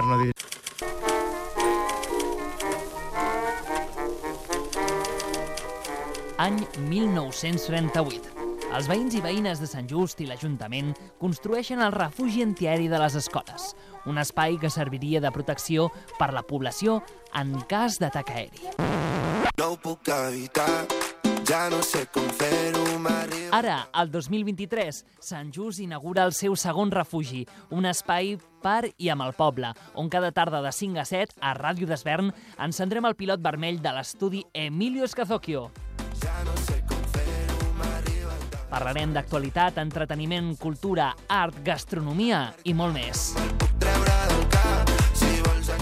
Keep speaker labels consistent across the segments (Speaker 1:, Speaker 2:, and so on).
Speaker 1: per no dir...
Speaker 2: Any 1938. Els veïns i veïnes de Sant Just i l'Ajuntament construeixen el refugi antiaeri de les escoles, un espai que serviria de protecció per la població en cas d'atac aeri.
Speaker 3: No puc evitar, ja no sé com fer-ho.
Speaker 2: Ara, el 2023, Sant Just inaugura el seu segon refugi, un espai per i amb el poble, on cada tarda de 5 a 7, a Ràdio d'Esvern, encendrem el pilot vermell de l'estudi Emilio Escazocchio.
Speaker 3: Ja no sé.
Speaker 2: Parlarem d'actualitat, entreteniment, cultura, art, gastronomia i molt més.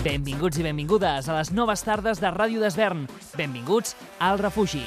Speaker 2: Benvinguts i benvingudes a les noves tardes de Ràdio d'Esvern. Benvinguts al refugi.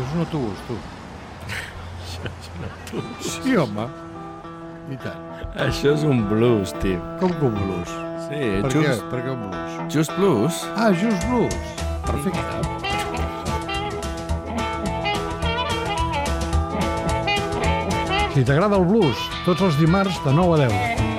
Speaker 4: Això és un autobús, tu. Sí, home. I tant.
Speaker 5: Això és un blues, tio.
Speaker 4: Com que un blues?
Speaker 5: Sí,
Speaker 4: Per què?
Speaker 5: just,
Speaker 4: Per què un blues?
Speaker 5: just blues.
Speaker 4: Ah, just blues. Perfecte. Si t'agrada el blues, tots els dimarts de 9 a 10.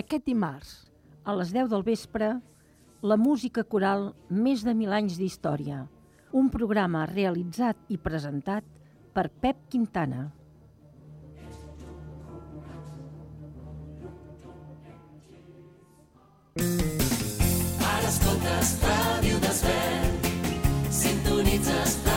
Speaker 6: Aquest dimarts, a les 10 del vespre, la música coral Més de mil anys d'història, un programa realitzat i presentat per Pep Quintana.
Speaker 2: Smooth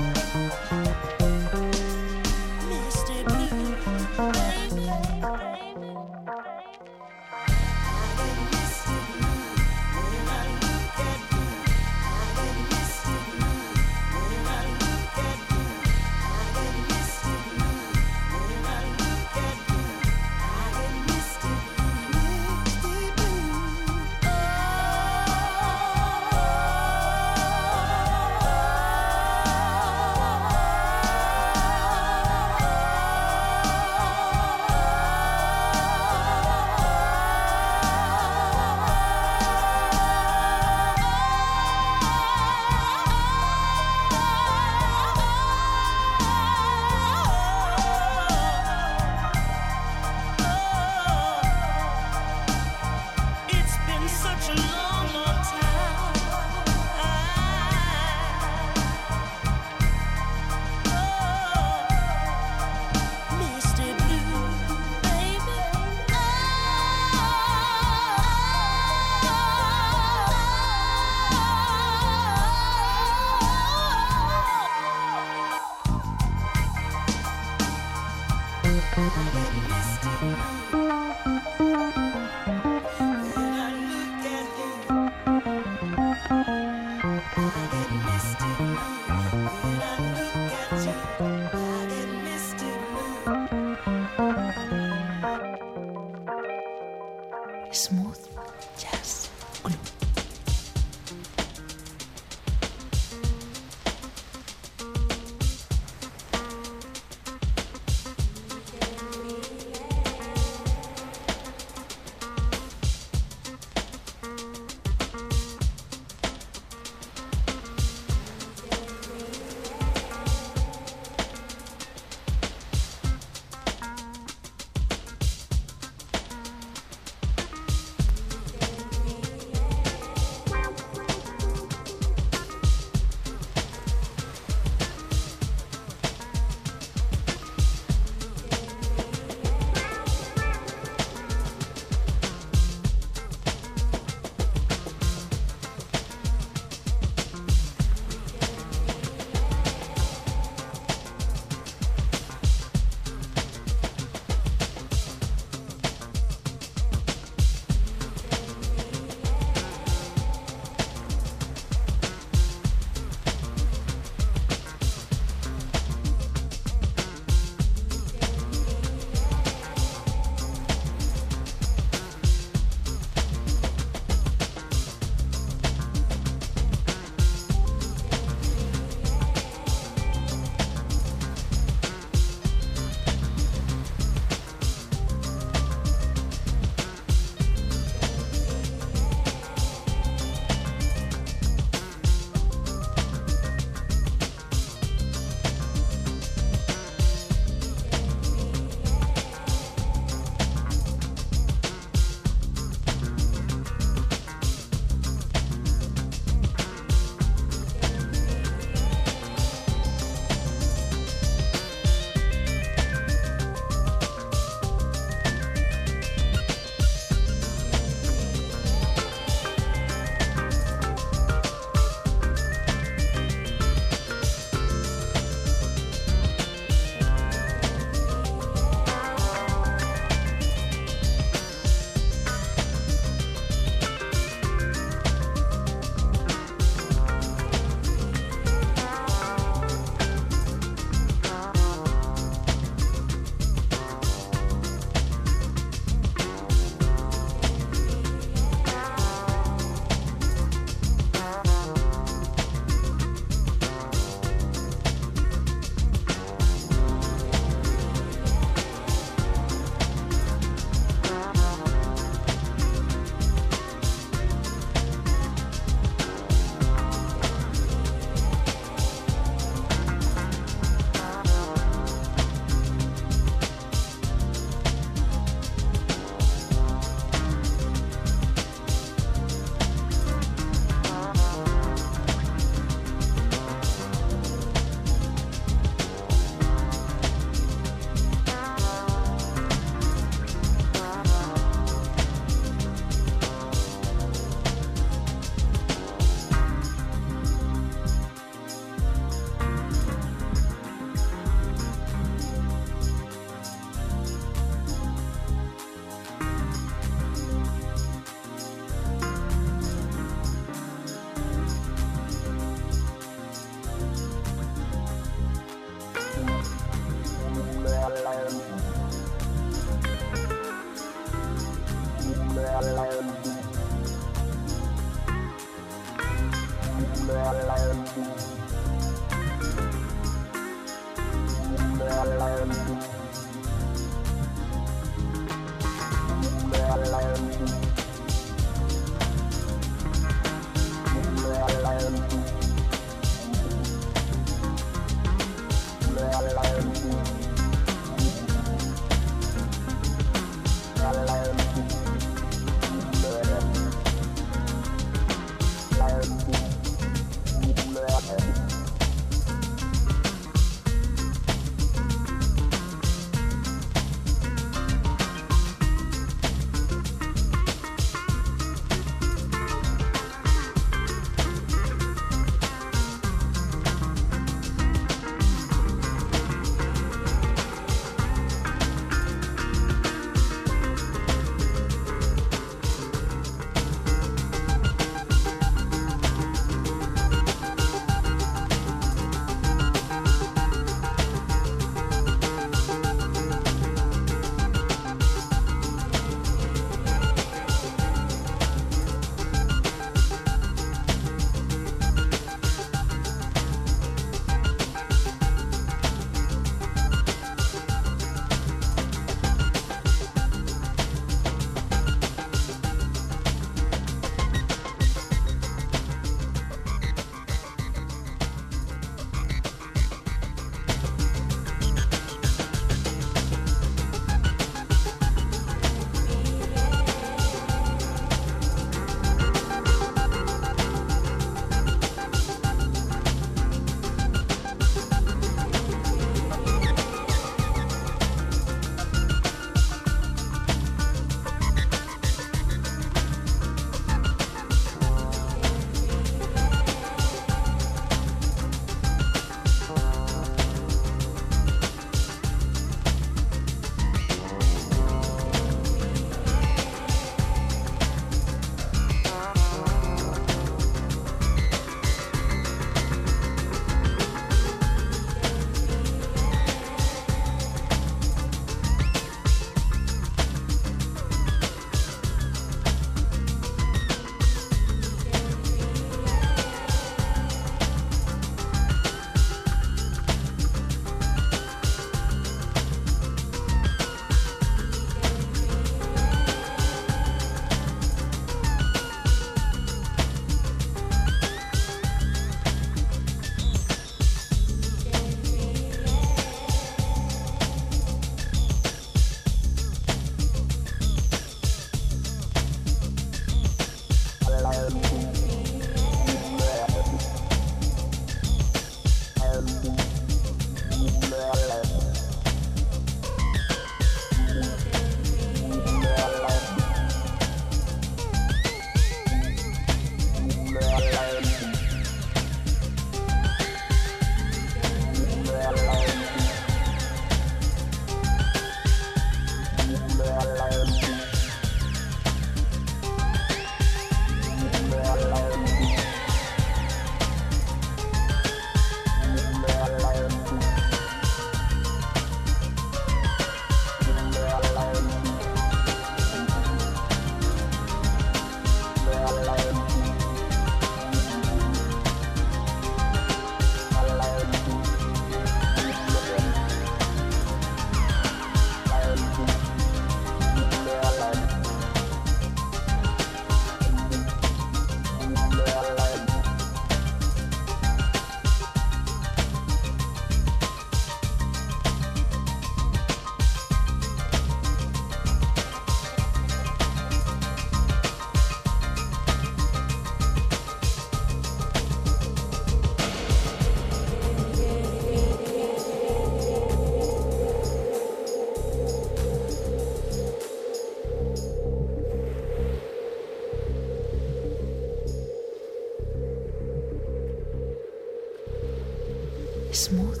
Speaker 6: Smooth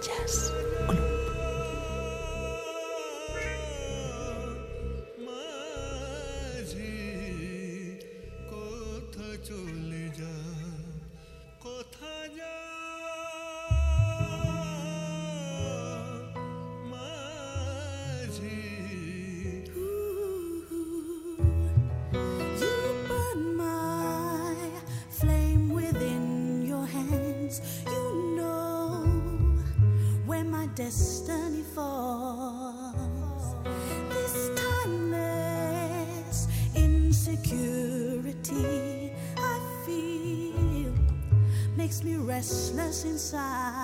Speaker 6: Jazz descansar.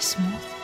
Speaker 7: Smooth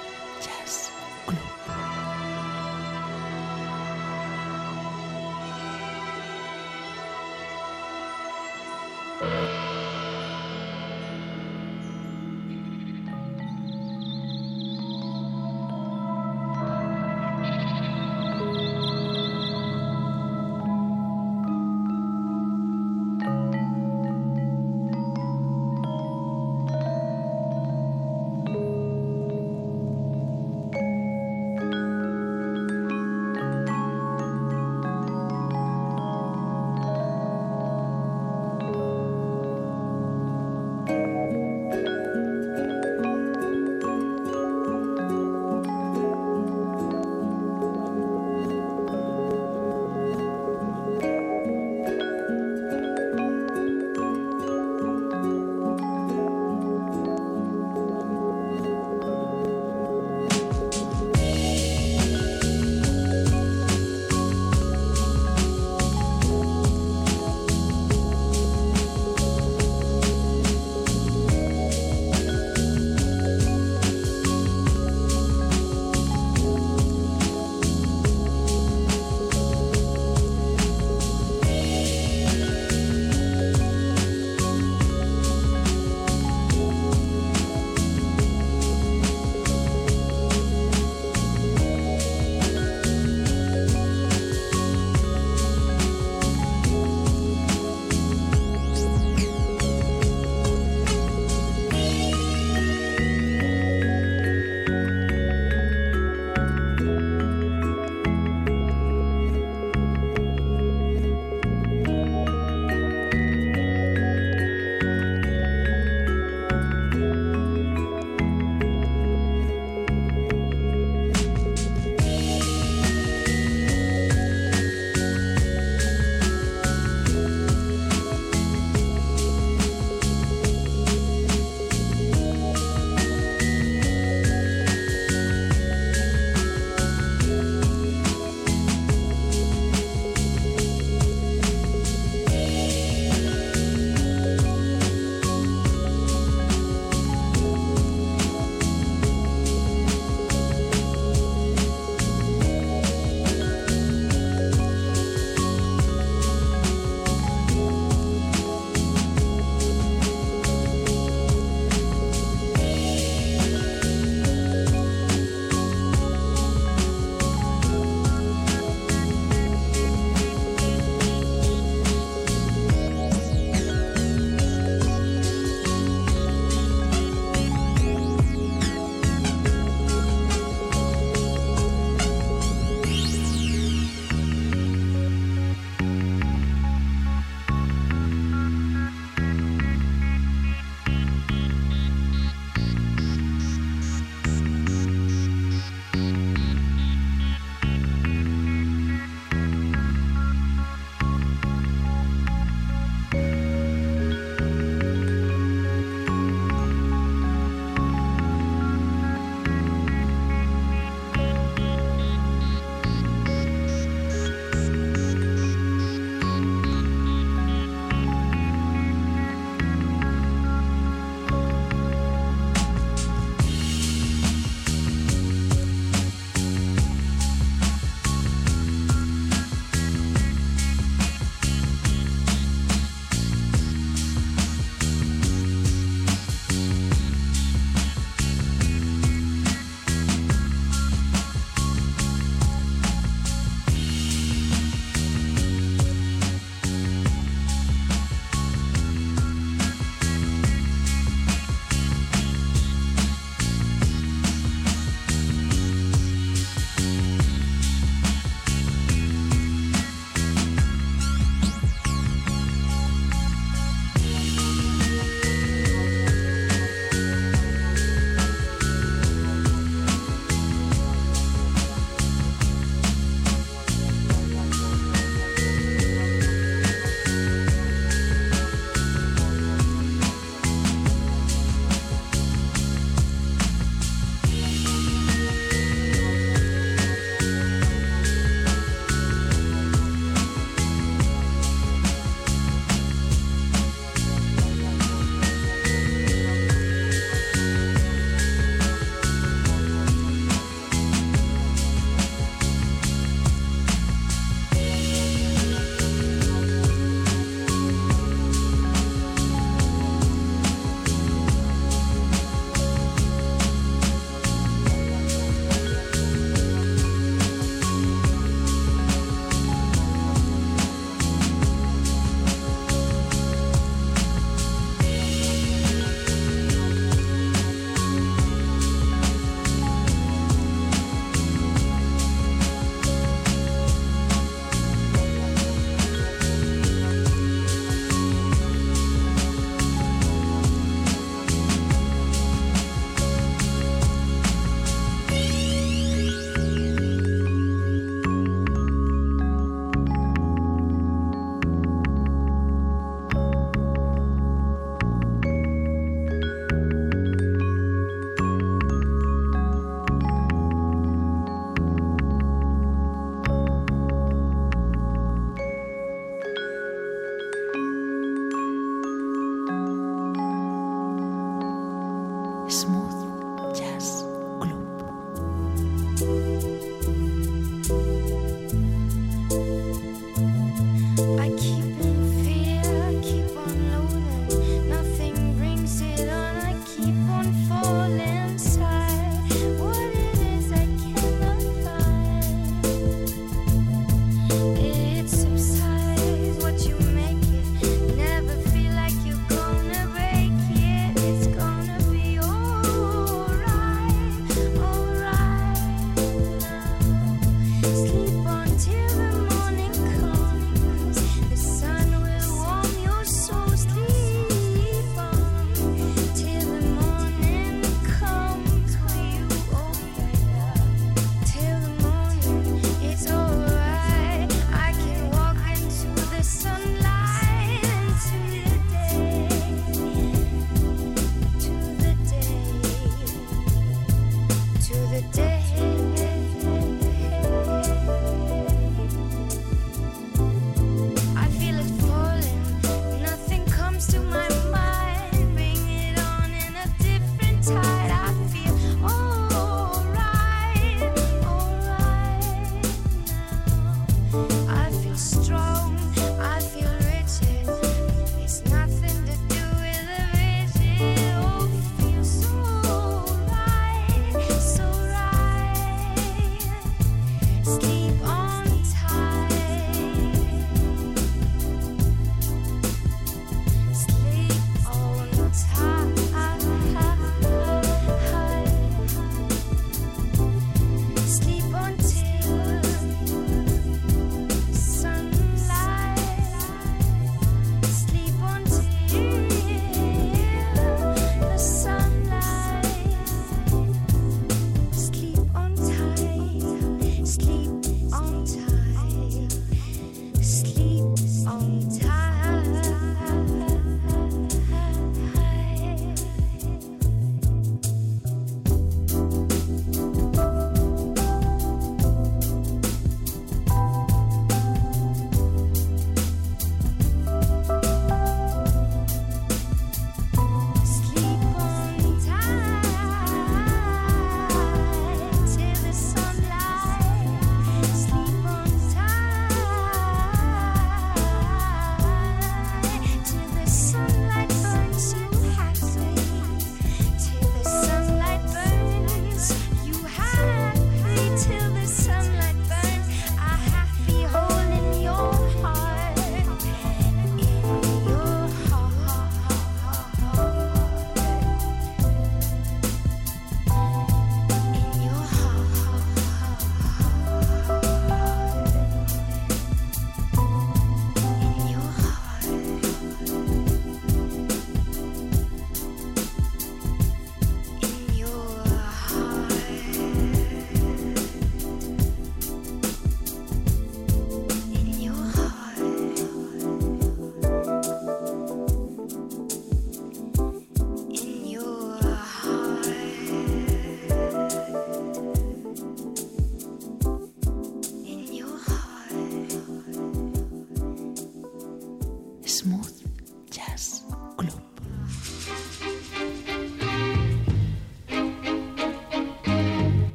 Speaker 3: the day.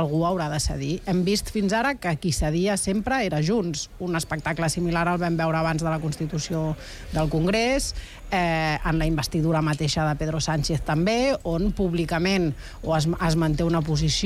Speaker 8: algú haurà de cedir. Hem vist fins ara que qui cedia sempre era Junts. Un espectacle similar el vam veure abans de la Constitució del Congrés, eh, en la investidura mateixa de Pedro Sánchez també, on públicament o es, es manté una posició